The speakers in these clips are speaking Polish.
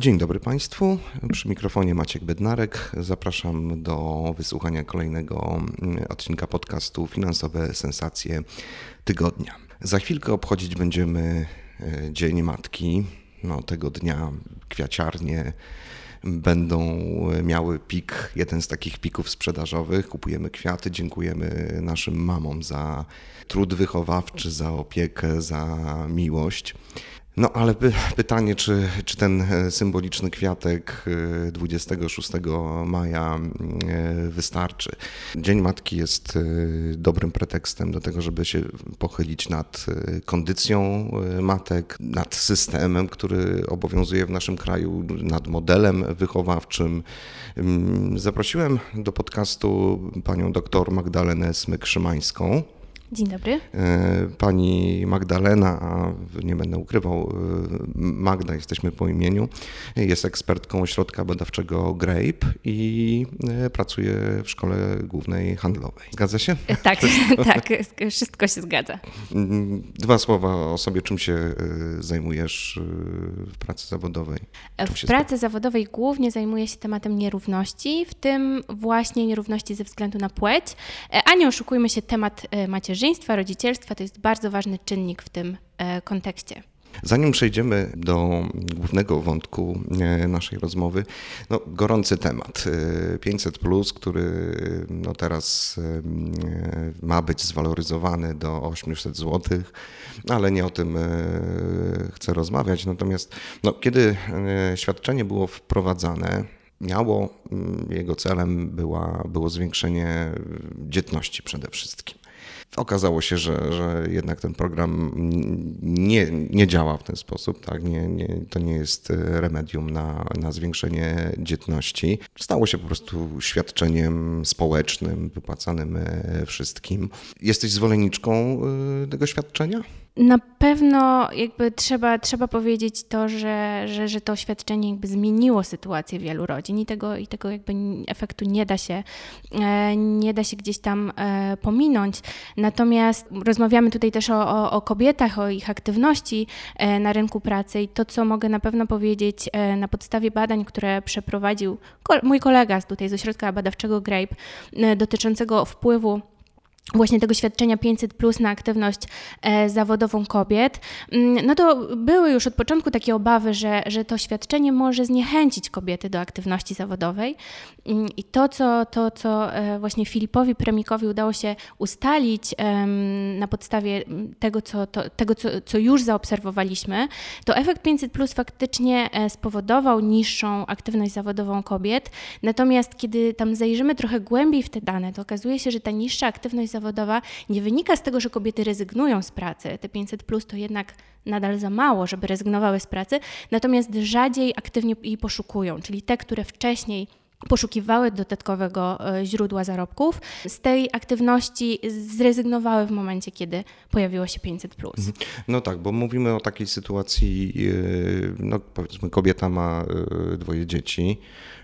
Dzień dobry Państwu. Przy mikrofonie Maciek Bednarek. Zapraszam do wysłuchania kolejnego mm, odcinka podcastu Finansowe Sensacje Tygodnia. Za chwilkę obchodzić będziemy e, Dzień Matki. No, tego dnia kwiaciarnie będą miały pik, jeden z takich pików sprzedażowych. Kupujemy kwiaty, dziękujemy naszym mamom za trud wychowawczy, za opiekę, za miłość. No ale pytanie, czy, czy ten e, symboliczny kwiatek 26 e, maja e, wystarczy. Dzień Matki jest dobrym pretekstem do tego, żeby się pochylić nad kondycją matek, nad systemem, który obowiązuje w naszym kraju, nad modelem wychowawczym. Mm, zaprosiłem do podcastu panią doktor Magdalenę Smyk-Szymańską. Dzień dobry. E, pani Magdalena, a nie będę ukrywał, e, Magda, jesteśmy po imieniu, jest ekspertką ośrodka badawczego GRAPE i e, pracuje w szkole głównej handlowej. Zgadza się? Tak, tak, wszystko się zgadza. Mm, dwa słowa o sobie, czym się zajmujesz w pracy zawodowej? w pracy zawodowej głównie zajmuję się tematem nierówności, w tym właśnie nierówności ze względu na płeć, a nie oszukujmy się, temat macierzyństwa macierzyństwa, rodzicielstwa to jest bardzo ważny czynnik w tym e, kontekście. Zanim przejdziemy do głównego wątku e, naszej rozmowy, no, gorący temat. 500, e, który no, teraz ma być zwaloryzowany do 800 zł, ale nie o tym chcę rozmawiać. Natomiast no, kiedy świadczenie było wprowadzane, miało, jego celem była, było zwiększenie dzietności przede wszystkim. Okazało się, że, że jednak ten program nie, nie działa w ten sposób, tak? nie, nie, to nie jest remedium na, na zwiększenie dzietności. Stało się po prostu świadczeniem społecznym, wypłacanym e, wszystkim. Jesteś zwolenniczką e, tego świadczenia? Na pewno jakby trzeba, trzeba powiedzieć to, że, że, że to oświadczenie jakby zmieniło sytuację wielu rodzin i tego, i tego jakby efektu nie da się, e, nie da się gdzieś tam e, pominąć. Natomiast rozmawiamy tutaj też o, o, o kobietach, o ich aktywności e, na rynku pracy i to, co mogę na pewno powiedzieć na podstawie badań, które przeprowadził mój kolega tutaj z ośrodka badawczego GRAPE dotyczącego wpływu właśnie tego świadczenia 500 plus na aktywność e, zawodową kobiet, mm, no to były już od początku takie obawy, że, że to świadczenie może zniechęcić kobiety do aktywności zawodowej. Mm, I to, co, to, co e, właśnie Filipowi Premikowi udało się ustalić na podstawie tego, co, to, tego co, co już zaobserwowaliśmy, to efekt 500 plus faktycznie e, spowodował niższą aktywność zawodową kobiet. Natomiast kiedy tam zajrzymy trochę głębiej w te dane, to okazuje się, że ta niższa aktywność zawodowa nie wynika z tego, że kobiety rezygnują z pracy. Te 500 plus to jednak nadal za mało, żeby rezygnowały z pracy, natomiast rzadziej aktywnie jej poszukują, czyli te, które wcześniej poszukiwały dodatkowego e, źródła zarobków, z tej aktywności zrezygnowały w momencie, kiedy pojawiło się 500. Mhm. No tak, bo mówimy o takiej sytuacji, e, no powiedzmy, kobieta ma e, dwoje dzieci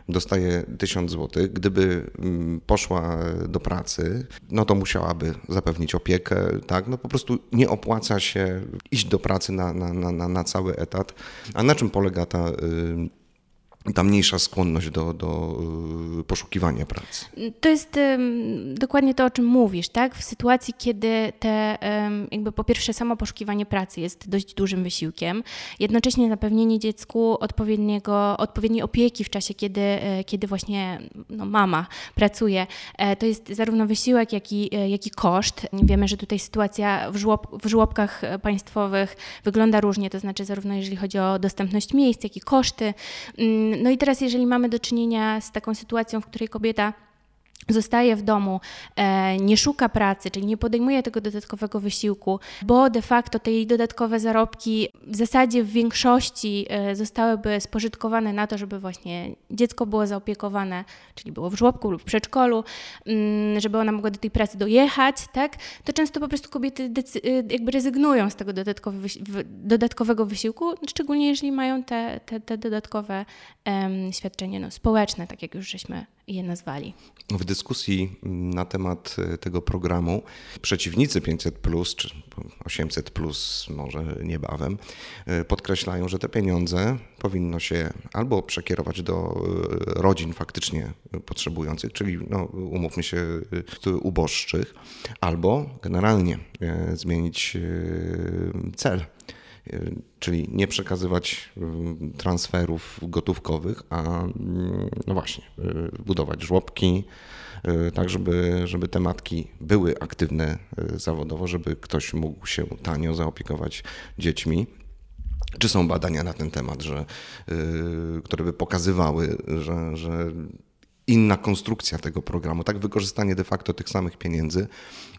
dostaje 1000 zł. Gdyby mm, poszła do pracy, no to musiałaby zapewnić opiekę, tak? No po prostu nie opłaca się iść do pracy na, na, na, na cały etat. A na czym polega ta ta mniejsza skłonność do, do y, poszukiwania pracy. To jest um, dokładnie to, o czym mówisz, tak? W sytuacji, kiedy te, um, jakby po pierwsze samo poszukiwanie pracy jest dość dużym wysiłkiem, jednocześnie zapewnienie dziecku odpowiedniego, odpowiedniej opieki w czasie, kiedy, e, kiedy właśnie no, mama pracuje, e, to jest zarówno wysiłek, jak i, e, jak i koszt. Wiemy, że tutaj sytuacja w, żłob, w żłobkach państwowych wygląda różnie, to znaczy zarówno jeżeli chodzi o dostępność miejsc, jak i koszty. No i teraz, jeżeli mamy do czynienia z taką sytuacją, w której kobieta zostaje w domu, e, nie szuka pracy, czyli nie podejmuje tego dodatkowego wysiłku, bo de facto te jej dodatkowe zarobki w zasadzie w większości e, zostałyby spożytkowane na to, żeby właśnie dziecko było zaopiekowane, czyli było w żłobku lub w przedszkolu, mm, żeby ona mogła do tej pracy dojechać, tak? To często po prostu kobiety e, jakby rezygnują z tego dodatkowego wysiłku, szczególnie jeżeli mają te, te, te dodatkowe um, świadczenie no, społeczne, tak jak już żeśmy je nazwali. W dyskusji na temat e, tego programu przeciwnicy 500 czy 800 może niebawem e, podkreślają, że te pieniądze powinno się albo przekierować do e, rodzin faktycznie potrzebujących, czyli no, umówmy się uboższych, albo generalnie zmienić cel czyli nie przekazywać y, transferów gotówkowych, a no właśnie, y, budować żłobki, y, tak żeby, żeby te matki były aktywne zawodowo, żeby ktoś mógł się tanio zaopiekować dziećmi. Czy są badania na ten temat, że, które by pokazywały, że, że inna konstrukcja tego programu, tak wykorzystanie de facto tych samych pieniędzy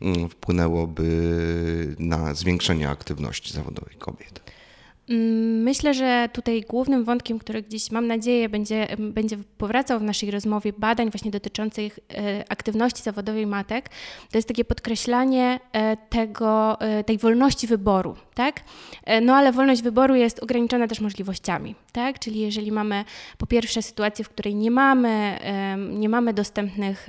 mm, wpłynęłoby na zwiększenie aktywności zawodowej kobiet. Mm, myślę, że tutaj głównym wątkiem, który gdzieś mam nadzieję będzie, będzie powracał w naszej rozmowie badań właśnie dotyczących e, aktywności zawodowej matek, to jest takie podkreślanie e, tego, e, tej wolności wyboru, tak? No ale wolność wyboru jest ograniczona też możliwościami, tak? Czyli jeżeli mamy po pierwsze sytuację, w której nie mamy, nie mamy dostępnych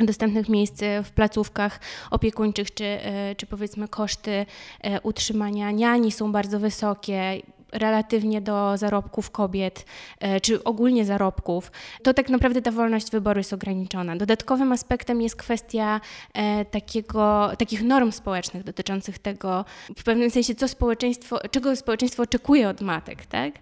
dostępnych miejsc w placówkach opiekuńczych, czy, e, czy powiedzmy koszty e, utrzymania. Niani są bardzo wysokie relatywnie do zarobków kobiet, e, czy ogólnie zarobków, to tak naprawdę ta wolność wyboru jest ograniczona. Dodatkowym aspektem jest kwestia e, takiego, takich norm społecznych dotyczących tego, w pewnym sensie, co społeczeństwo, czego społeczeństwo oczekuje od matek. Tak?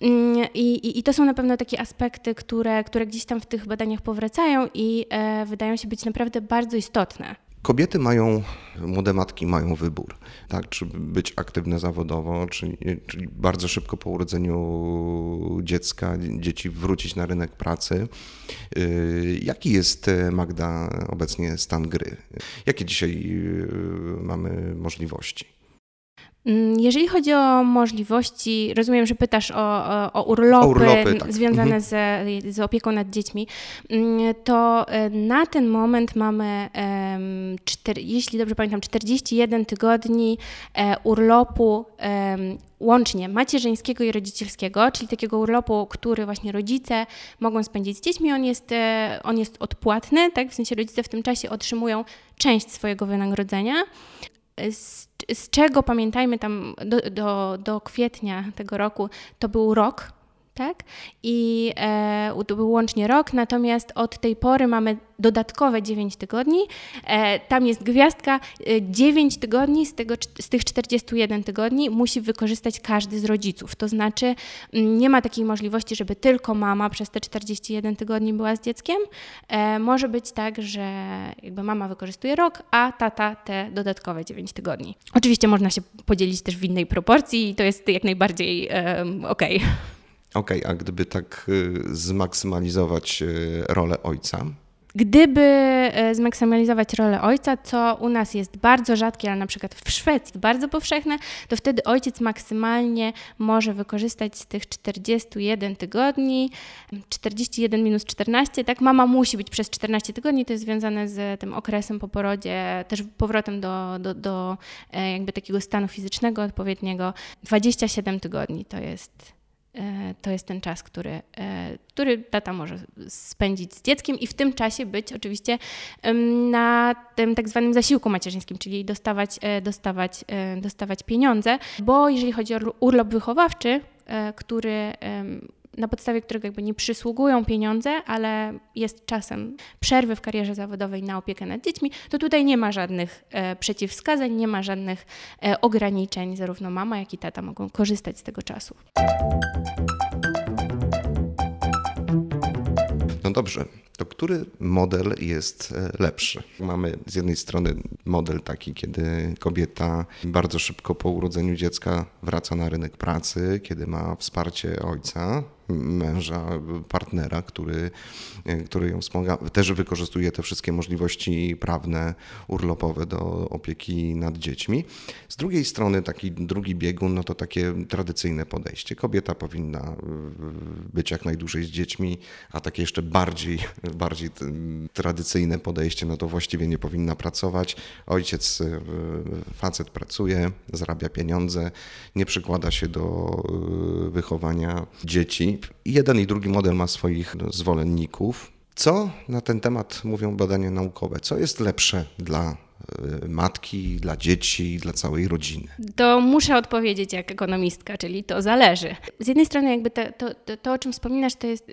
Mm, I, i, i to są na pewno takie aspekty, które, które gdzieś tam w tych badaniach powracają i e, wydają się być naprawdę bardzo istotne. Kobiety mają, młode matki mają wybór, tak, czy być aktywne zawodowo, czyli, czyli bardzo szybko po urodzeniu dziecka, dzieci wrócić na rynek pracy. Y, jaki jest, Magda, obecnie stan gry? Jakie dzisiaj y, mamy możliwości? Mm, jeżeli chodzi o możliwości, rozumiem, że pytasz o, o, o urlopy, o urlopy tak. związane mhm. z, z opieką nad dziećmi, mm, to e, na ten moment mamy, cztery, jeśli dobrze pamiętam, 41 tygodni e, urlopu łącznie macierzyńskiego i rodzicielskiego, czyli takiego urlopu, który właśnie rodzice mogą spędzić z dziećmi. On jest, e, on jest odpłatny, tak? w sensie rodzice w tym czasie otrzymują część swojego wynagrodzenia. Z, z czego pamiętajmy tam do, do, do kwietnia tego roku, to był rok tak? I e, to był łącznie rok, natomiast od tej pory mamy dodatkowe 9 tygodni. E, tam jest gwiazdka, e, 9 tygodni z, tego, z tych 41 tygodni musi wykorzystać każdy z rodziców. To znaczy mm, nie ma takiej możliwości, żeby tylko mama przez te 41 tygodni była z dzieckiem. E, może być tak, że jakby mama wykorzystuje rok, a tata te dodatkowe 9 tygodni. Oczywiście można się podzielić też w innej proporcji i to jest jak najbardziej okej. Okay. Okej, okay, a gdyby tak y, zmaksymalizować y, rolę ojca? Gdyby e, zmaksymalizować rolę ojca, co u nas jest bardzo rzadkie, ale na przykład w Szwecji bardzo powszechne, to wtedy ojciec maksymalnie może wykorzystać z tych 41 tygodni, 41 minus 14, tak? Mama musi być przez 14 tygodni, to jest związane z tym okresem po porodzie, też powrotem do, do, do e, jakby takiego stanu fizycznego odpowiedniego. 27 tygodni to jest to jest ten czas, który, e, który tata może spędzić z dzieckiem i w tym czasie być oczywiście na tym tak zwanym zasiłku macierzyńskim, czyli dostawać, e, dostawać, dostawać pieniądze, bo jeżeli chodzi o urlop wychowawczy, który na podstawie którego jakby nie przysługują pieniądze, ale jest czasem przerwy w karierze zawodowej na opiekę nad dziećmi, to tutaj nie ma żadnych e, przeciwwskazań, nie ma żadnych e, ograniczeń. Zarówno mama, jak i tata mogą korzystać z tego czasu. No dobrze, to który model jest e, lepszy? Mamy z jednej strony model taki, kiedy kobieta bardzo szybko po urodzeniu dziecka wraca na rynek pracy, kiedy ma wsparcie ojca, męża, partnera, który, który ją wspomaga. Też wykorzystuje te wszystkie możliwości prawne, urlopowe do opieki nad dziećmi. Z drugiej strony taki drugi biegun, no to takie tradycyjne podejście. Kobieta powinna być jak najdłużej z dziećmi, a takie jeszcze bardziej, bardziej tradycyjne podejście, no to właściwie nie powinna pracować. Ojciec, facet pracuje, zarabia pieniądze, nie przykłada się do wychowania dzieci. Jeden i drugi model ma swoich zwolenników. Co na ten temat mówią badania naukowe? Co jest lepsze dla y, matki, dla dzieci, dla całej rodziny? To muszę odpowiedzieć jak ekonomistka, czyli to zależy. Z jednej strony jakby to, to, to, to o czym wspominasz, to jest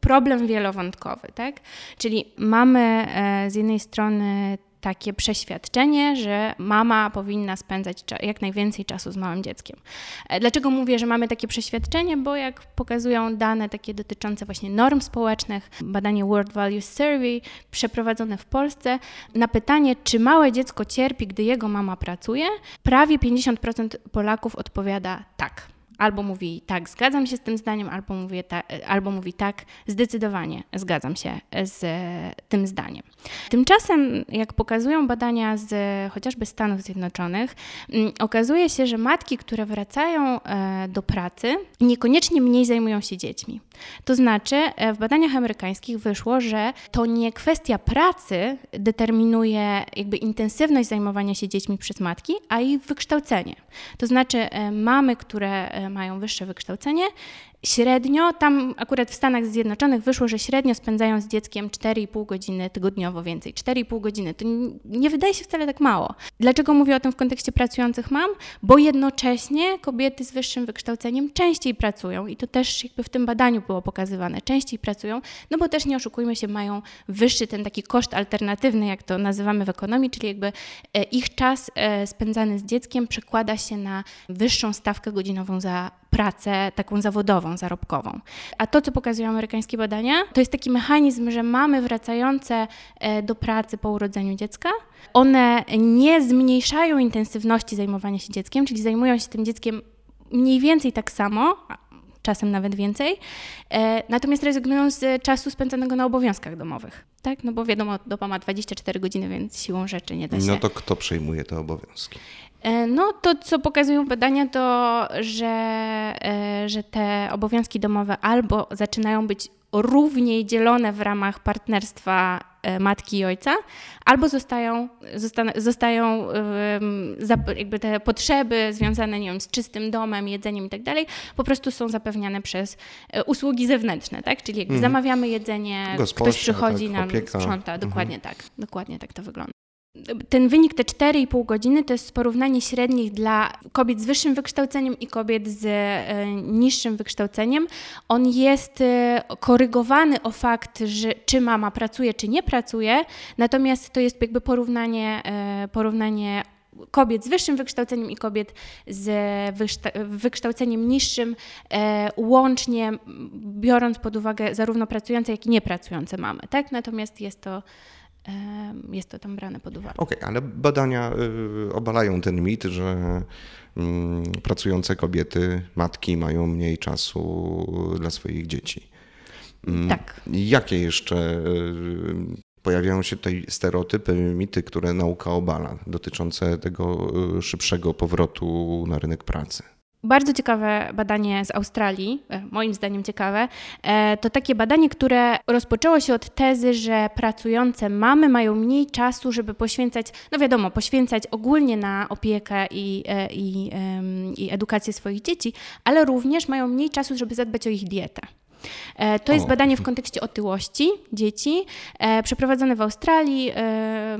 problem wielowątkowy, tak? Czyli mamy e, z jednej strony takie przeświadczenie, że mama powinna spędzać jak najwięcej czasu z małym dzieckiem. E, dlaczego mówię, że mamy takie przeświadczenie? Bo jak pokazują dane takie dotyczące właśnie norm społecznych, badanie World Values Survey przeprowadzone w Polsce, na pytanie, czy małe dziecko cierpi, gdy jego mama pracuje, prawie 50% Polaków odpowiada tak. Albo mówi tak, zgadzam się z tym zdaniem, albo, mówię ta, albo mówi tak, zdecydowanie zgadzam się z tym zdaniem. Tymczasem, jak pokazują badania z chociażby Stanów Zjednoczonych, mm, okazuje się, że matki, które wracają e, do pracy, niekoniecznie mniej zajmują się dziećmi. To znaczy, e, w badaniach amerykańskich wyszło, że to nie kwestia pracy determinuje jakby intensywność zajmowania się dziećmi przez matki, a ich wykształcenie. To znaczy, e, mamy, które mają wyższe wykształcenie, Średnio, tam akurat w Stanach Zjednoczonych wyszło, że średnio spędzają z dzieckiem 4,5 godziny tygodniowo więcej. 4,5 godziny to nie wydaje się wcale tak mało. Dlaczego mówię o tym w kontekście pracujących mam? Bo jednocześnie kobiety z wyższym wykształceniem częściej pracują i to też jakby w tym badaniu było pokazywane. Częściej pracują, no bo też nie oszukujmy się, mają wyższy ten taki koszt alternatywny, jak to nazywamy w ekonomii, czyli jakby e, ich czas e, spędzany z dzieckiem przekłada się na wyższą stawkę godzinową za pracę taką zawodową, zarobkową. A to, co pokazują amerykańskie badania, to jest taki mechanizm, że mamy wracające e, do pracy po urodzeniu dziecka, one nie zmniejszają intensywności zajmowania się dzieckiem, czyli zajmują się tym dzieckiem mniej więcej tak samo, czasem nawet więcej, e, natomiast rezygnują z czasu spędzonego na obowiązkach domowych. Tak? No bo wiadomo, doba ma 24 godziny, więc siłą rzeczy nie da się. No to kto przejmuje te obowiązki? E, no to, co pokazują badania, to, że, e, że te obowiązki domowe albo zaczynają być równiej dzielone w ramach partnerstwa e, matki i ojca, albo zostają, zostają jakby te potrzeby związane nie wiem, z czystym domem, jedzeniem i tak dalej, po prostu są zapewniane przez usługi zewnętrzne, tak? Czyli jakby mhm. zamawiamy jedzenie, ktoś przychodzi tak, nam, opieka. sprząta, dokładnie mhm. tak, dokładnie tak to wygląda ten wynik, te 4,5 godziny, to jest porównanie średnich dla kobiet z wyższym wykształceniem i kobiet z e, niższym wykształceniem. On jest e, korygowany o fakt, że czy mama pracuje, czy nie pracuje, natomiast to jest jakby porównanie, e, porównanie kobiet z wyższym wykształceniem i kobiet z wykształceniem niższym, łącznie biorąc pod uwagę zarówno pracujące, jak i niepracujące mamy. Tak? Natomiast jest to jest to tam brane pod uwagę. Okej, okay, ale badania y, obalają ten mit, że mm, pracujące kobiety, matki mają mniej czasu dla swoich dzieci. Mm, tak. Jakie jeszcze y, pojawiają się tutaj stereotypy, mity, które nauka obala, dotyczące tego y, szybszego powrotu na rynek pracy? Bardzo ciekawe badanie z Australii, e, moim zdaniem ciekawe, e, to takie badanie, które rozpoczęło się od tezy, że pracujące mamy mają mniej czasu, żeby poświęcać, no wiadomo, poświęcać ogólnie na opiekę i, e, i, i edukację swoich dzieci, ale również mają mniej czasu, żeby zadbać o ich dietę. E, to jest o. badanie w kontekście otyłości dzieci, e, przeprowadzone w Australii. E,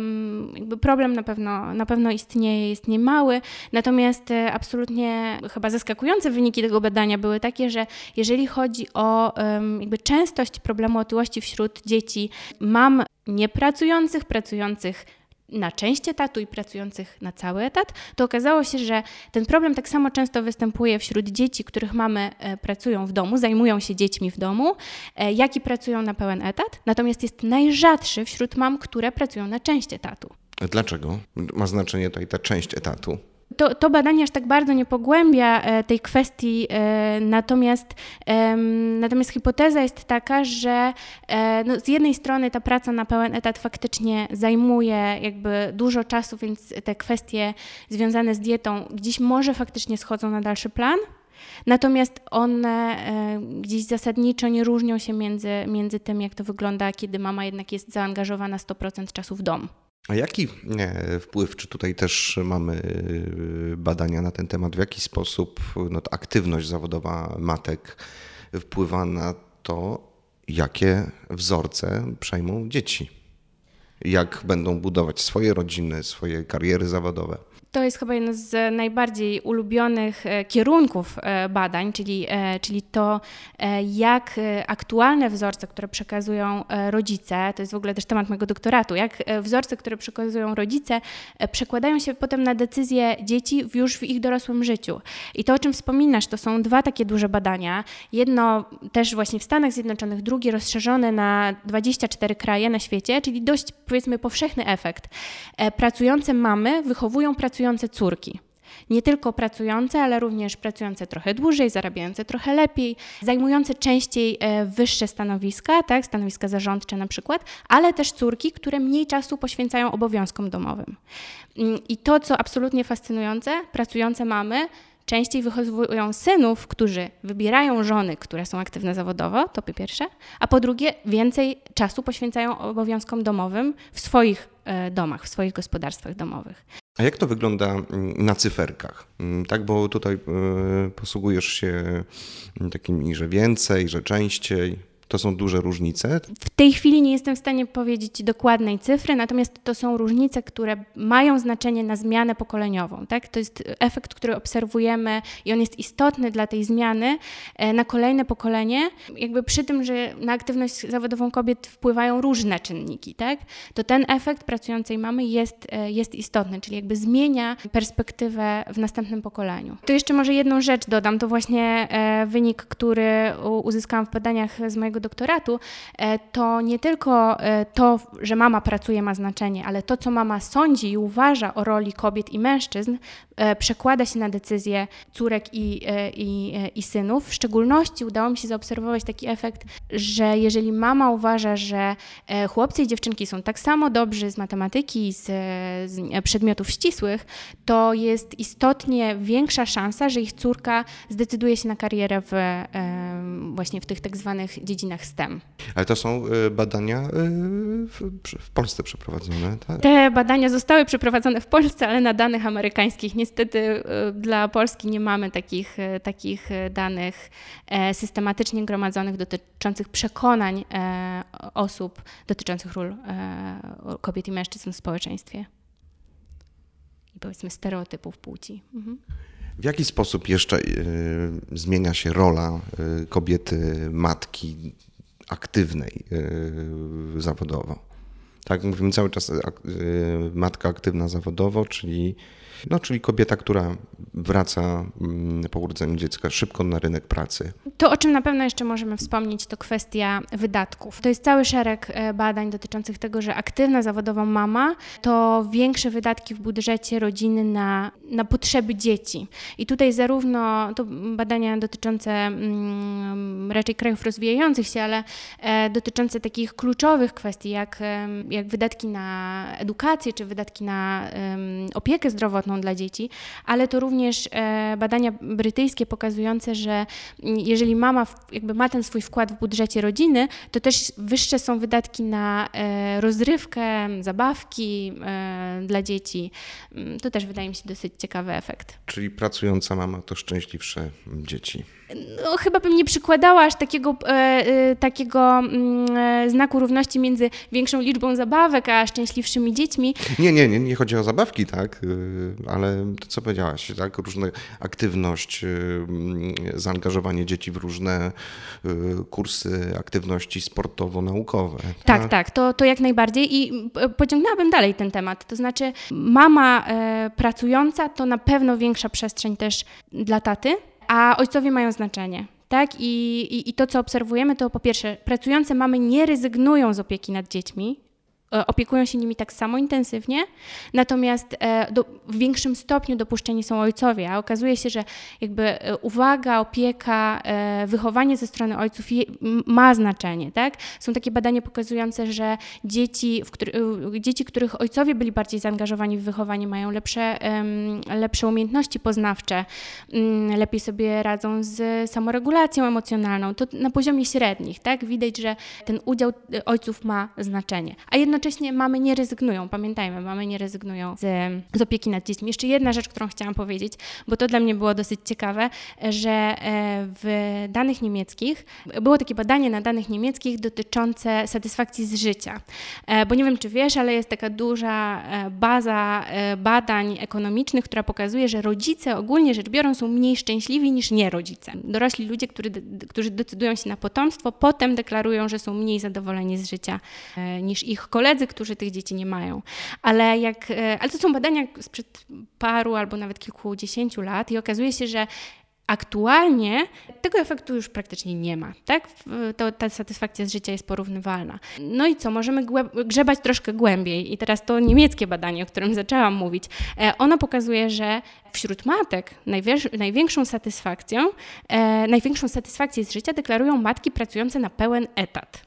jakby problem na pewno, na pewno istnieje, jest niemały, natomiast absolutnie chyba zaskakujące wyniki tego badania były takie, że jeżeli chodzi o jakby częstość problemu otyłości wśród dzieci mam niepracujących, pracujących na część etatu i pracujących na cały etat, to okazało się, że ten problem tak samo często występuje wśród dzieci, których mamy e, pracują w domu, zajmują się dziećmi w domu, e, jak i pracują na pełen etat, natomiast jest najrzadszy wśród mam, które pracują na część etatu. Dlaczego? Ma znaczenie tutaj ta część etatu? To, to badanie aż tak bardzo nie pogłębia e, tej kwestii, e, natomiast, natomiast hipoteza jest taka, że no, z jednej strony ta praca na pełen etat faktycznie zajmuje jakby dużo czasu, więc te kwestie związane z dietą gdzieś może faktycznie schodzą na dalszy plan. Natomiast one gdzieś zasadniczo nie różnią się między, między tym, jak to wygląda, kiedy mama jednak jest zaangażowana 100% czasu w dom. A jaki wpływ, czy tutaj też mamy y, badania na ten temat, w jaki sposób no, aktywność zawodowa matek wpływa na to, jakie wzorce przejmą dzieci? Jak będą budować swoje rodziny, swoje kariery zawodowe? To jest chyba jeden z najbardziej ulubionych e, kierunków e, badań, czyli, e, czyli to, jak aktualne wzorce, które przekazują rodzice, to jest w ogóle też temat mojego doktoratu, jak wzorce, które przekazują rodzice, przekładają się potem na decyzje dzieci już w ich dorosłym życiu. I to, o czym wspominasz, to są dwa takie duże badania. Jedno też właśnie w Stanach Zjednoczonych, drugie rozszerzone na 24 kraje na świecie, czyli dość powiedzmy powszechny efekt. Pracujące mamy wychowują pracujące pracujące córki. Nie tylko pracujące, ale również pracujące trochę dłużej, zarabiające trochę lepiej, zajmujące częściej e, wyższe stanowiska, tak, stanowiska zarządcze na przykład, ale też córki, które mniej czasu poświęcają obowiązkom domowym. Mm, I to, co absolutnie fascynujące, pracujące mamy częściej wychowują synów, którzy wybierają żony, które są aktywne zawodowo, to po pierwsze, a po drugie więcej czasu poświęcają obowiązkom domowym w swoich domach, w swoich gospodarstwach domowych. A jak to wygląda mm, na cyferkach? Mm, tak, bo tutaj e, posługujesz się mm, takimi, że więcej, że częściej. To są duże różnice? W tej chwili nie jestem w stanie powiedzieć dokładnej cyfry, natomiast to są różnice, które mają znaczenie na zmianę pokoleniową. Tak? To jest efekt, który obserwujemy i on jest istotny dla tej zmiany e, na kolejne pokolenie. Jakby przy tym, że na aktywność zawodową kobiet wpływają różne czynniki, tak? to ten efekt pracującej mamy jest, e, jest istotny, czyli jakby zmienia perspektywę w następnym pokoleniu. To jeszcze może jedną rzecz dodam, to właśnie e, wynik, który uzyskałam w badaniach z mojego doktoratu, e, to nie tylko e, to, że mama pracuje ma znaczenie, ale to, co mama sądzi i uważa o roli kobiet i mężczyzn, e, przekłada się na decyzje córek i, i, i synów. W szczególności udało mi się zaobserwować taki efekt, że jeżeli mama uważa, że chłopcy i dziewczynki są tak samo dobrzy z matematyki, z, z przedmiotów ścisłych, to jest istotnie większa szansa, że ich córka zdecyduje się na karierę w, właśnie w tych tak zwanych dziedzinach dziedzinach STEM. Ale to są y, badania y, w Polsce przeprowadzone, tak? Te badania zostały przeprowadzone w Polsce, ale na danych amerykańskich. Niestety y, dla Polski nie mamy takich, takich danych e, systematycznie gromadzonych dotyczących przekonań e, osób dotyczących ról e, kobiet i mężczyzn w społeczeństwie. I powiedzmy stereotypów płci. Mhm. W jaki sposób jeszcze y, zmienia się rola y, kobiety, matki aktywnej y, zawodowo? Tak, mówimy cały czas matka aktywna zawodowo, czyli no, czyli kobieta, która wraca mm, po urodzeniu dziecka szybko na rynek pracy. To, o czym na pewno jeszcze możemy wspomnieć, to kwestia wydatków. To jest cały szereg e, badań dotyczących tego, że aktywna zawodowa mama to większe wydatki w budżecie rodziny na, na potrzeby dzieci. I tutaj zarówno to badania dotyczące mm, raczej krajów rozwijających się, ale e, dotyczące takich kluczowych kwestii, jak, jak wydatki na edukację, czy wydatki na opiekę zdrowotną, dla dzieci, ale to również e, badania brytyjskie pokazujące, że jeżeli mama jakby ma ten swój wkład w budżecie rodziny, to też wyższe są wydatki na e, rozrywkę, zabawki e, dla dzieci. Mm, to też wydaje mi się dosyć ciekawy efekt. Czyli pracująca mama to szczęśliwsze dzieci no, chyba bym nie przykładała aż takiego, e, e, takiego mm, e, znaku równości między większą liczbą zabawek, a szczęśliwszymi dziećmi. Nie, nie, nie, nie chodzi o zabawki, tak, ale to co powiedziałaś, tak, różne aktywność, zaangażowanie dzieci w różne kursy aktywności sportowo-naukowe. Tak, tak, tak to, to jak najbardziej i pociągnęłabym dalej ten temat, to znaczy mama pracująca to na pewno większa przestrzeń też dla taty, a ojcowie mają znaczenie. Tak? I, i, I to, co obserwujemy, to po pierwsze, pracujące mamy nie rezygnują z opieki nad dziećmi, opiekują się nimi tak samo intensywnie, natomiast e, do, w większym stopniu dopuszczeni są ojcowie, a okazuje się, że jakby e, uwaga, opieka, wychowanie ze strony ojców ma znaczenie, tak? Są takie badania pokazujące, że dzieci, który, dzieci, których ojcowie byli bardziej zaangażowani w wychowanie, mają lepsze, lepsze umiejętności poznawcze, mm, lepiej sobie radzą z samoregulacją emocjonalną. To na poziomie średnich, tak? Widać, że ten udział ojców ma znaczenie. A jedno jednocześnie mamy nie rezygnują, pamiętajmy, mamy nie rezygnują z, z opieki nad dziećmi. Jeszcze jedna rzecz, którą chciałam powiedzieć, bo to dla mnie było dosyć ciekawe, że e, w danych niemieckich, było takie badanie na danych niemieckich dotyczące satysfakcji z życia. E, bo nie wiem, czy wiesz, ale jest taka duża e, baza badań ekonomicznych, która pokazuje, że rodzice ogólnie rzecz biorąc są mniej szczęśliwi niż nierodzice. Dorośli ludzie, którzy, którzy decydują się na potomstwo, potem deklarują, że są mniej zadowoleni z życia niż ich koledzy koledzy, którzy tych dzieci nie mają. Ale, jak, e, ale to są badania sprzed paru albo nawet kilkudziesięciu lat i okazuje się, że Aktualnie tego efektu już praktycznie nie ma, tak? To, ta satysfakcja z życia jest porównywalna. No i co, możemy grzebać troszkę głębiej i teraz to niemieckie badanie, o którym zaczęłam mówić, e, ono pokazuje, że wśród matek największą satysfakcją, e, największą satysfakcję z życia deklarują matki pracujące na pełen etat.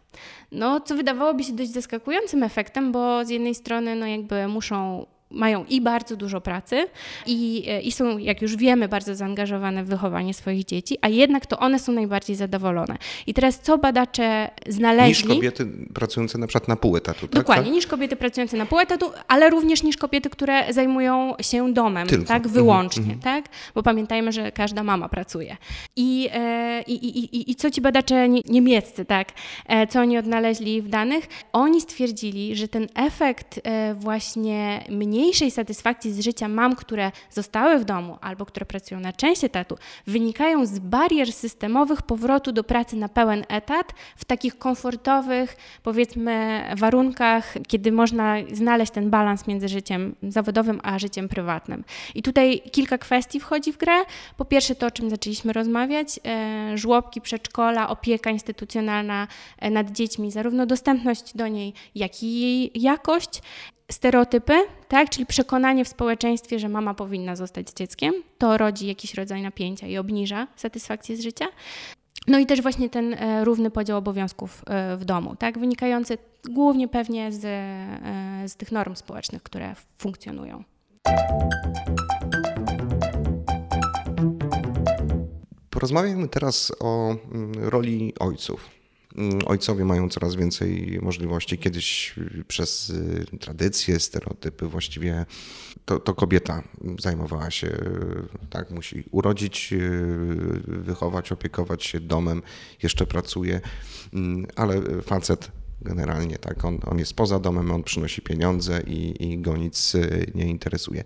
No, co wydawałoby się dość zaskakującym efektem, bo z jednej strony no jakby muszą mają i bardzo dużo pracy i, e, i są, jak już wiemy, bardzo zaangażowane w wychowanie swoich dzieci, a jednak to one są najbardziej zadowolone. I teraz co badacze znaleźli? Niż kobiety pracujące na przykład na pół etatu, tak? Dokładnie, tak? niż kobiety pracujące na pół etatu, ale również niż kobiety, które zajmują się domem, Tylko. tak, mhm, wyłącznie, mhm. tak? Bo pamiętajmy, że każda mama pracuje. I, e, i, i, i, i co ci badacze niemieccy, tak, e, co oni odnaleźli w danych? Oni stwierdzili, że ten efekt właśnie mniej mniejszej satysfakcji z życia mam, które zostały w domu albo które pracują na część etatu, wynikają z barier systemowych powrotu do pracy na pełen etat w takich komfortowych, powiedzmy, warunkach, kiedy można znaleźć ten balans między życiem zawodowym a życiem prywatnym. I tutaj kilka kwestii wchodzi w grę. Po pierwsze, to o czym zaczęliśmy rozmawiać, e, żłobki, przedszkola, opieka instytucjonalna e, nad dziećmi, zarówno dostępność do niej, jak i jej jakość stereotypy, tak? czyli przekonanie w społeczeństwie, że mama powinna zostać z dzieckiem, to rodzi jakiś rodzaj napięcia i obniża satysfakcję z życia. No i też właśnie ten e, równy podział obowiązków e, w domu, tak? wynikający głównie pewnie z, e, z tych norm społecznych, które funkcjonują. Porozmawiajmy teraz o mm, roli ojców ojcowie mają coraz więcej możliwości. Kiedyś y, przez y, tradycje, stereotypy właściwie to, to, kobieta zajmowała się, y, tak, musi urodzić, wychować, opiekować się domem, jeszcze pracuje, mm, ale facet generalnie, tak, on, on jest poza domem, on przynosi pieniądze i, i go nic nie interesuje.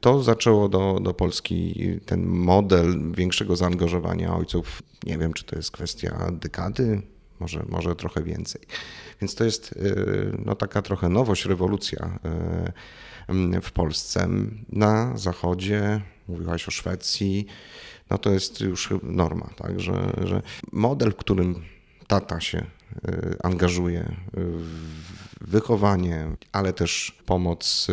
To zaczęło do, do Polski ten model większego zaangażowania ojców. Nie wiem, czy to jest kwestia dekady, może, może trochę więcej. Więc to jest y, no, taka trochę nowość, rewolucja y, w Polsce. Na zachodzie, mówiłaś o Szwecji, no to jest już norma, tak, że, że model, w którym tata się Y, angażuje w wychowanie, ale też pomoc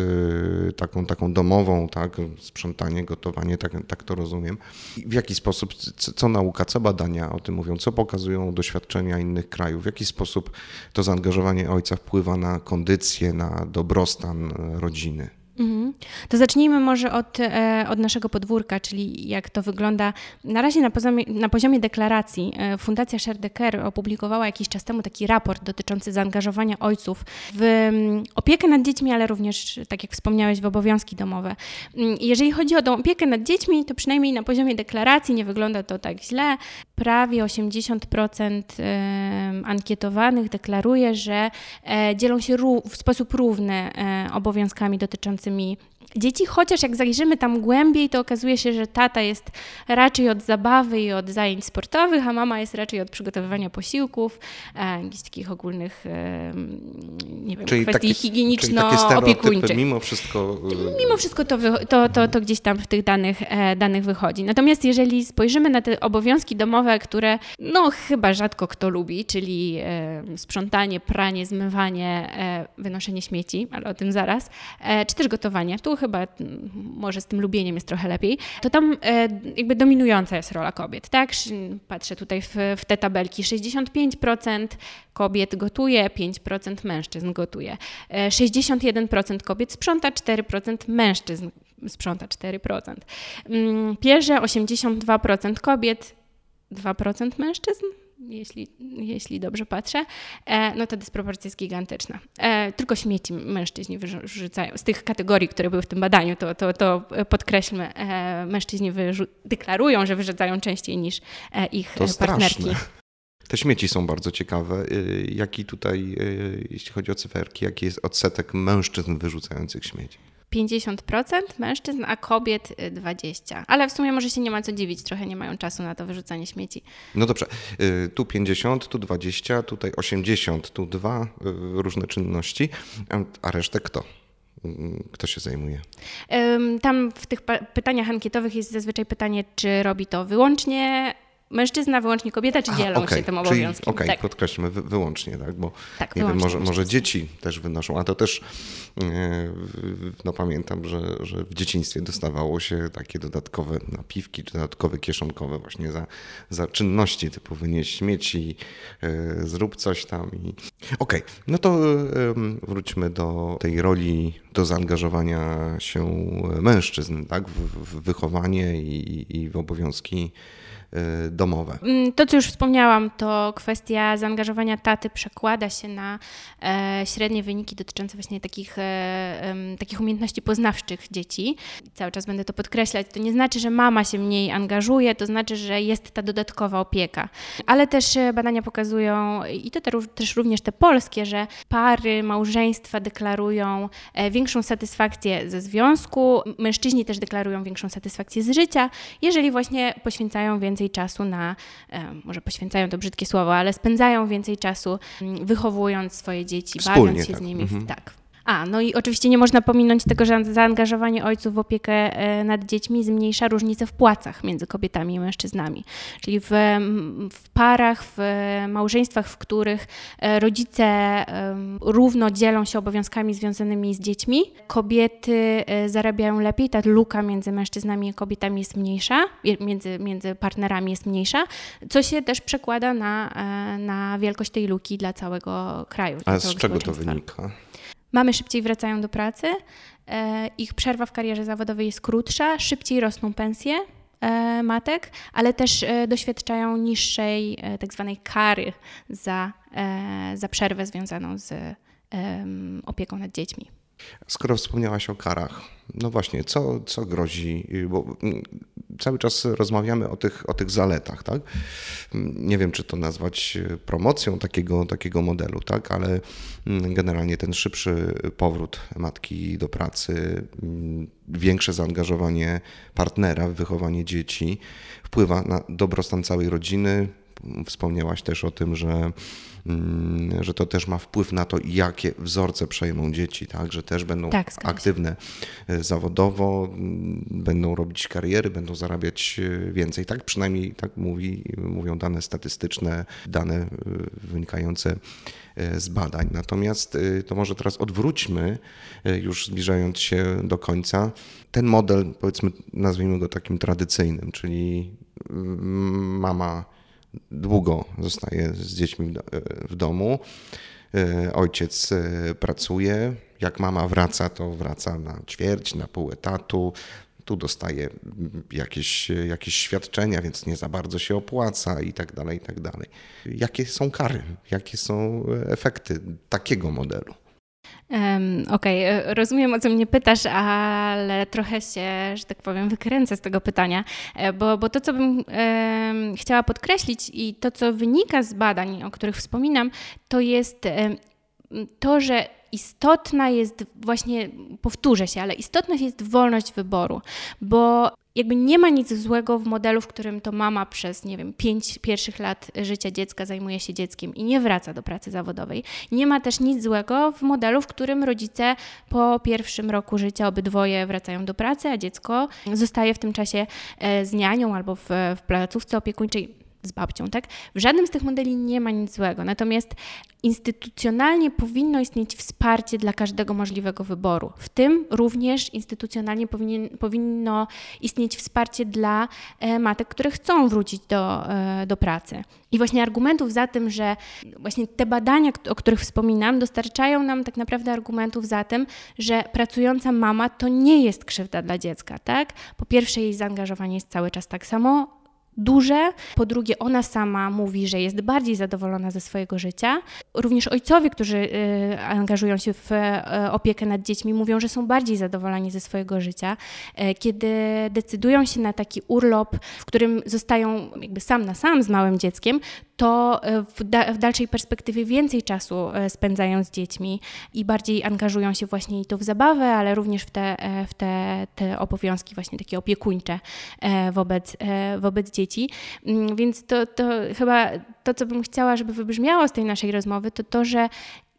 y, taką, taką domową, tak, sprzątanie, gotowanie, tak, tak to rozumiem. W jaki sposób, co, co nauka, co badania o tym mówią, co pokazują doświadczenia innych krajów, w jaki sposób to zaangażowanie ojca wpływa na kondycję, na dobrostan rodziny? Mhm. To zacznijmy może od, e, od naszego podwórka, czyli jak to wygląda. Na razie na poziomie, na poziomie deklaracji e, Fundacja Sherdecker opublikowała jakiś czas temu taki raport dotyczący zaangażowania ojców w mm, opiekę nad dziećmi, ale również, tak jak wspomniałeś, w obowiązki domowe. Mm, jeżeli chodzi o opiekę nad dziećmi, to przynajmniej na poziomie deklaracji nie wygląda to tak źle. Prawie 80% ankietowanych deklaruje, że e, dzielą się w sposób równy obowiązkami dotyczącymi dzieci, chociaż jak zajrzymy tam głębiej, to okazuje się, że tata jest raczej od zabawy i od zajęć sportowych, a mama jest raczej od przygotowywania posiłków, e, jakichś takich ogólnych e, nie wiem, czyli kwestii higieniczno-opiekuńczych. Mimo wszystko... E, mimo wszystko to, to, to, to gdzieś tam w tych danych, e, danych wychodzi. Natomiast jeżeli spojrzymy na te obowiązki domowe, które no chyba rzadko kto lubi, czyli e, sprzątanie, pranie, zmywanie, e, wynoszenie śmieci, ale o tym zaraz, czy też gotowanie, tu chyba może z tym lubieniem jest trochę lepiej, to tam e, jakby dominująca jest rola kobiet, tak? Patrzę tutaj w, w te tabelki. 65% kobiet gotuje, 5% mężczyzn gotuje. 61% e, kobiet sprząta, 4% mężczyzn sprząta 4%. Mm, Pierze 82% kobiet, 2% mężczyzn jeśli, jeśli dobrze patrzę, e, no ta dysproporcja jest gigantyczna. E, tylko śmieci mężczyźni wyrzucają. Z tych kategorii, które były w tym badaniu, to, to, to podkreślmy, e, mężczyźni deklarują, że wyrzucają częściej niż ich to partnerki. Straszne. Te śmieci są bardzo ciekawe. Jaki tutaj, jeśli chodzi o cyferki, jaki jest odsetek mężczyzn wyrzucających śmieci? 50% mężczyzn, a kobiet 20%. Ale w sumie może się nie ma co dziwić, trochę nie mają czasu na to wyrzucanie śmieci. No dobrze, y, tu 50, tu 20, tutaj 80, tu dwa y, różne czynności, a resztę kto? Kto się zajmuje? Tam w tych pytaniach ankietowych jest zazwyczaj pytanie, czy robi to wyłącznie mężczyzna, wyłącznie kobieta, czy dzielą okay. się tym obowiązkiem? Okej, okay, tak. podkreślmy wy, wyłącznie, tak? Bo tak, nie wiem, może, może dzieci też wynoszą, a to też e, no pamiętam, że, że w dzieciństwie dostawało się takie dodatkowe napiwki, czy dodatkowe kieszonkowe właśnie za, za czynności typu wynieść śmieci, e, zrób coś tam. I... Okej, okay, no to wróćmy do tej roli, do zaangażowania się mężczyzn, tak? W, w wychowanie i, i w obowiązki Y, domowe. Mm, to, co już wspomniałam, to kwestia zaangażowania taty przekłada się na e, średnie wyniki dotyczące właśnie takich, e, takich umiejętności poznawczych dzieci. Cały czas będę to podkreślać. To nie znaczy, że mama się mniej angażuje, to znaczy, że jest ta dodatkowa opieka. Ale też e, badania pokazują, i to też również te polskie, że pary, małżeństwa deklarują większą satysfakcję ze związku, mężczyźni też deklarują większą satysfakcję z życia, jeżeli właśnie poświęcają więcej więcej czasu na, e, może poświęcają to brzydkie słowo, ale spędzają więcej czasu mm, wychowując swoje dzieci, Wspólnie, bawiąc się tak. z nimi. Mhm. Tak. A, no i oczywiście nie można pominąć tego, że zaangażowanie ojców w opiekę e, nad dziećmi zmniejsza różnice w płacach między kobietami i mężczyznami. Czyli w, w parach, w małżeństwach, w których e, rodzice równo dzielą się obowiązkami związanymi z dziećmi, kobiety e, zarabiają lepiej, ta luka między mężczyznami i kobietami jest mniejsza, między, między partnerami jest mniejsza, co się też przekłada na, na wielkość tej luki dla całego kraju. A z czego to wynika? Mamy szybciej wracają do pracy, e, ich przerwa w karierze zawodowej jest krótsza, szybciej rosną pensje e, matek, ale też e, doświadczają niższej tak zwanej kary za, za przerwę związaną z opieką nad dziećmi. Skoro wspomniałaś o karach, no właśnie, co, co grozi? Bo mm, cały czas rozmawiamy o tych, o tych zaletach, tak? Nie wiem, czy to nazwać promocją takiego, takiego modelu, tak? Ale mm, generalnie ten szybszy powrót matki do pracy, mm, większe zaangażowanie partnera w wychowanie dzieci wpływa na dobrostan całej rodziny. Wspomniałaś też o tym, że Mm, że to też ma wpływ na to, jakie wzorce przejmą dzieci, tak? że też będą tak, aktywne e, zawodowo, mm, będą robić kariery, będą zarabiać e, więcej. Tak przynajmniej tak mówi, mówią dane statystyczne, dane e, wynikające z badań. Natomiast to może teraz odwróćmy, już zbliżając się do końca, ten model, powiedzmy, nazwijmy go takim tradycyjnym, czyli mm, mama długo zostaje z dziećmi w domu. E, ojciec e, pracuje. Jak mama wraca, to wraca na ćwierć, na pół etatu. Tu dostaje jakieś, jakieś świadczenia, więc nie za bardzo się opłaca i tak dalej, i tak dalej. Jakie są kary? Jakie są efekty takiego modelu? Um, Okej, okay. E, rozumiem o co mnie pytasz, ale trochę się, że tak powiem, wykręcę z tego pytania, e, bo, bo to, co bym um, chciała podkreślić i to, co wynika z badań, o których wspominam, to jest um, to, że istotna jest właśnie, powtórzę się, ale istotna jest wolność wyboru, bo jakby nie ma nic złego w modelu, w którym to mama przez, nie wiem, pięć pierwszych lat życia dziecka zajmuje się dzieckiem i nie wraca do pracy zawodowej. Nie ma też nic złego w modelu, w którym rodzice po pierwszym roku życia obydwoje wracają do pracy, a dziecko zostaje w tym czasie e, z nianią albo w, w placówce opiekuńczej z babcią, tak? W żadnym z tych modeli nie ma nic złego. Natomiast instytucjonalnie powinno istnieć wsparcie dla każdego możliwego wyboru. W tym również instytucjonalnie powinien, powinno istnieć wsparcie dla e, matek, które chcą wrócić do, e, do pracy. I właśnie argumentów za tym, że właśnie te badania, o których wspominam, dostarczają nam tak naprawdę argumentów za tym, że pracująca mama to nie jest krzywda dla dziecka, tak? Po pierwsze, jej zaangażowanie jest cały czas tak samo duże. Po drugie, ona sama mówi, że jest bardziej zadowolona ze swojego życia. Również ojcowie, którzy y, angażują się w y, opiekę nad dziećmi, mówią, że są bardziej zadowoleni ze swojego życia. Y, kiedy decydują się na taki urlop, w którym zostają jakby sam na sam z małym dzieckiem, to w, da, w, dalszej perspektywie więcej czasu spędzają z dziećmi i bardziej angażują się właśnie i to w zabawę, ale również w te, w te, te obowiązki właśnie takie opiekuńcze wobec, wobec dzieci dzieci. Mm, więc to, to chyba to, co bym chciała, żeby wybrzmiało z tej naszej rozmowy, to to, że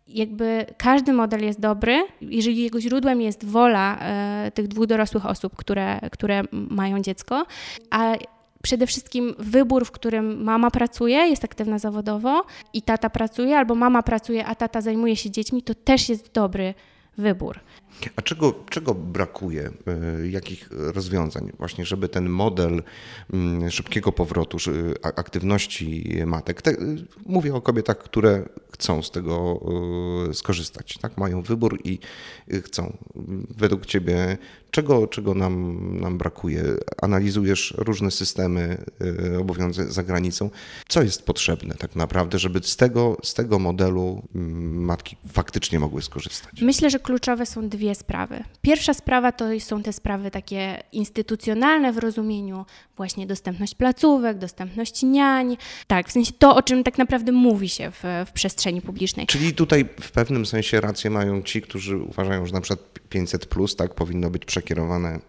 jakby każdy model jest dobry, jeżeli jego źródłem jest wola e, tych dwóch dorosłych osób, które, które mają dziecko, a przede wszystkim wybór, w którym mama pracuje, jest aktywna zawodowo i tata pracuje, albo mama pracuje, a tata zajmuje się dziećmi, to też jest dobry wybór. A czego, czego brakuje, e, jakich rozwiązań, właśnie, żeby ten model mm, szybkiego powrotu, aktywności matek, te, mówię o kobietach, które chcą z tego e, skorzystać, tak? mają wybór i chcą. Według Ciebie, czego, czego nam, nam brakuje? Analizujesz różne systemy e, obowiązujące za granicą. Co jest potrzebne tak naprawdę, żeby z tego, z tego modelu mm, matki faktycznie mogły skorzystać? Myślę, że kluczowe są dwie sprawy. Pierwsza sprawa to są te sprawy takie instytucjonalne w rozumieniu właśnie dostępność placówek, dostępność niań. Tak, w sensie to, o czym tak naprawdę mówi się w, w przestrzeni publicznej. Czyli tutaj w pewnym sensie rację mają ci, którzy uważają, że na przykład 500 plus tak powinno być przekierowane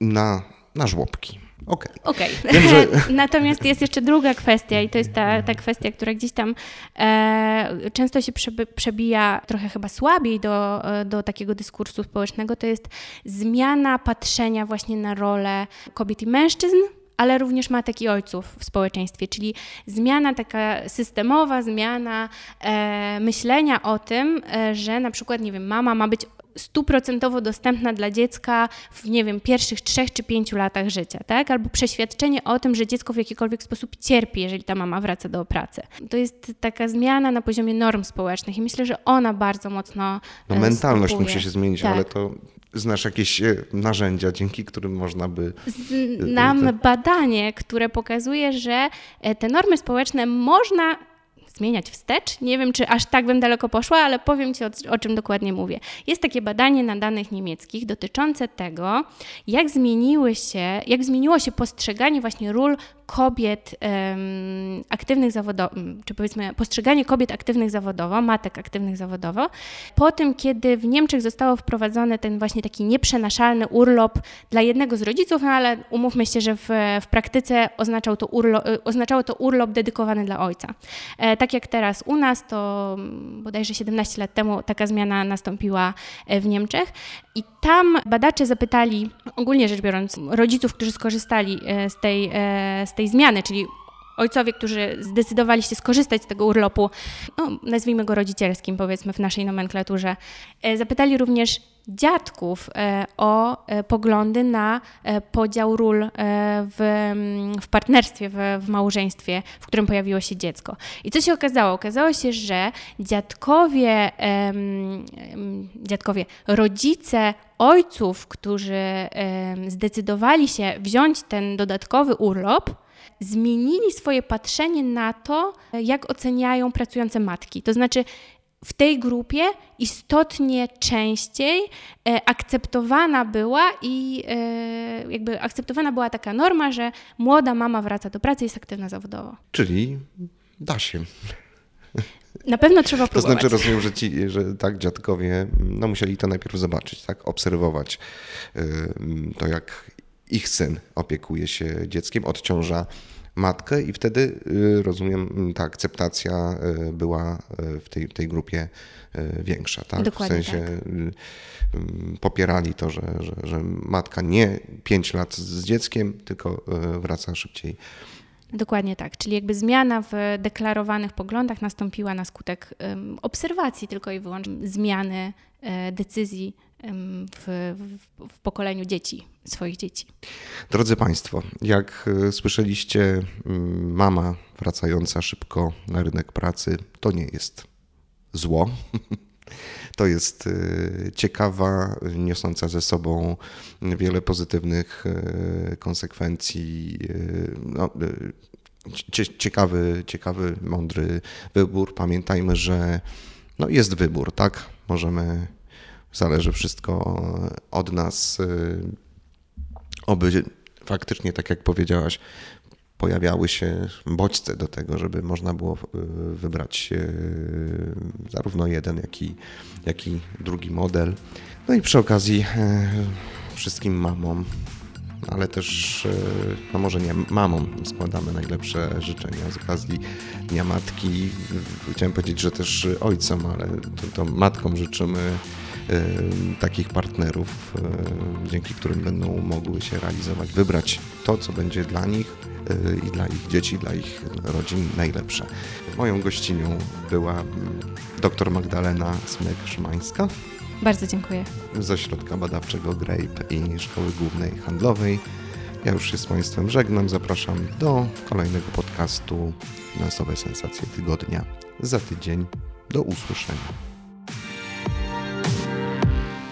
na, na żłobki. Okej. Okay. okay. że... Natomiast jest jeszcze druga kwestia i to jest ta, ta kwestia, która gdzieś tam e, często się przebija trochę chyba słabiej do, do takiego dyskursu społecznego, to jest zmiana patrzenia właśnie na rolę kobiet i mężczyzn ale również matek i ojców w społeczeństwie, czyli zmiana taka systemowa, zmiana e, myślenia o tym, e, że na przykład, nie wiem, mama ma być stuprocentowo dostępna dla dziecka w, nie wiem, pierwszych trzech czy pięciu latach życia, tak? Albo przeświadczenie o tym, że dziecko w jakikolwiek sposób cierpi, jeżeli ta mama wraca do pracy. To jest taka zmiana na poziomie norm społecznych i myślę, że ona bardzo mocno No mentalność musi się zmienić, tak. ale to znasz jakieś e, narzędzia, dzięki którym można by... Znam e, badanie, które pokazuje, że e, te normy społeczne można zmieniać wstecz. Nie wiem, czy aż tak bym daleko poszła, ale powiem Ci, o, o, czym dokładnie mówię. Jest takie badanie na danych niemieckich dotyczące tego, jak zmieniły się, jak zmieniło się postrzeganie właśnie ról kobiet um, aktywnych zawodowo, czy powiedzmy postrzeganie kobiet aktywnych zawodowo, matek aktywnych zawodowo, po tym, kiedy w Niemczech zostało wprowadzony ten właśnie taki nieprzenaszalny urlop dla jednego z rodziców, no ale umówmy się, że w, w praktyce oznaczał to urlop, oznaczało to urlop dedykowany dla ojca. E, tak jak teraz u nas, to bodajże 17 lat temu taka zmiana nastąpiła e, w Niemczech. I tam badacze zapytali, ogólnie rzecz biorąc, rodziców, którzy skorzystali e, z tej, z tej zmiany, czyli ojcowie, którzy zdecydowali się skorzystać z tego urlopu, no, nazwijmy go rodzicielskim, powiedzmy w naszej nomenklaturze, e, zapytali również dziadków e, o e, poglądy na podział ról w, w partnerstwie, w, w małżeństwie, w którym pojawiło się dziecko. I co się okazało? Okazało się, że dziadkowie, dziadkowie rodzice ojców, którzy zdecydowali się wziąć ten dodatkowy urlop, zmienili swoje patrzenie na to, jak oceniają pracujące matki. To znaczy, w tej grupie istotnie częściej e, akceptowana była i e, jakby akceptowana była taka norma, że młoda mama wraca do pracy i jest aktywna zawodowo. Czyli da się. Na pewno trzeba To próbować. znaczy rozumiem, że ci, że tak dziadkowie no, musieli to najpierw zobaczyć, tak, obserwować to, jak ich syn opiekuje się dzieckiem, odciąża matkę i wtedy y, rozumiem, ta akceptacja y, była y, w tej, tej grupie większa, tak? Dokładnie w sensie tak. y, popierali to, że, że, że matka nie 5 lat z dzieckiem, tylko wraca szybciej Dokładnie tak. Czyli jakby zmiana w deklarowanych poglądach nastąpiła na skutek obserwacji tylko i wyłącznie zmiany decyzji w, w, w pokoleniu dzieci, swoich dzieci. Drodzy Państwo, jak y, słyszeliście, mama wracająca szybko na rynek pracy to nie jest zło. To jest y, ciekawa, niosąca ze sobą wiele pozytywnych y, konsekwencji. No, cie- ciekawy, ciekawy, mądry wybór. Pamiętajmy, że no jest wybór, tak? Możemy, zależy wszystko od nas. y, oby faktycznie, tak jak powiedziałaś, pojawiały się bodźce do tego, żeby można było y, wybrać y, zarówno jeden, jak i, jak i drugi model. No i przy okazji wszystkim mamom, ale też, no może nie mamom, składamy najlepsze życzenia z okazji Dnia Matki. Chciałem powiedzieć, że też ojcom, ale to, to matkom życzymy takich partnerów, y, dzięki którym będą mogły się realizować, wybrać to, co będzie dla nich y, i dla ich dzieci, dla ich rodzin najlepsze. Moją gościnią była mm, dr Magdalena Smek-Szymańska Bardzo dziękuję. z Ośrodka Badawczego GRAPE i Szkoły Głównej Handlowej. Ja już się z Państwem żegnam. Zapraszam do kolejnego podcastu Finansowe Sensacje Tygodnia za tydzień. Do usłyszenia.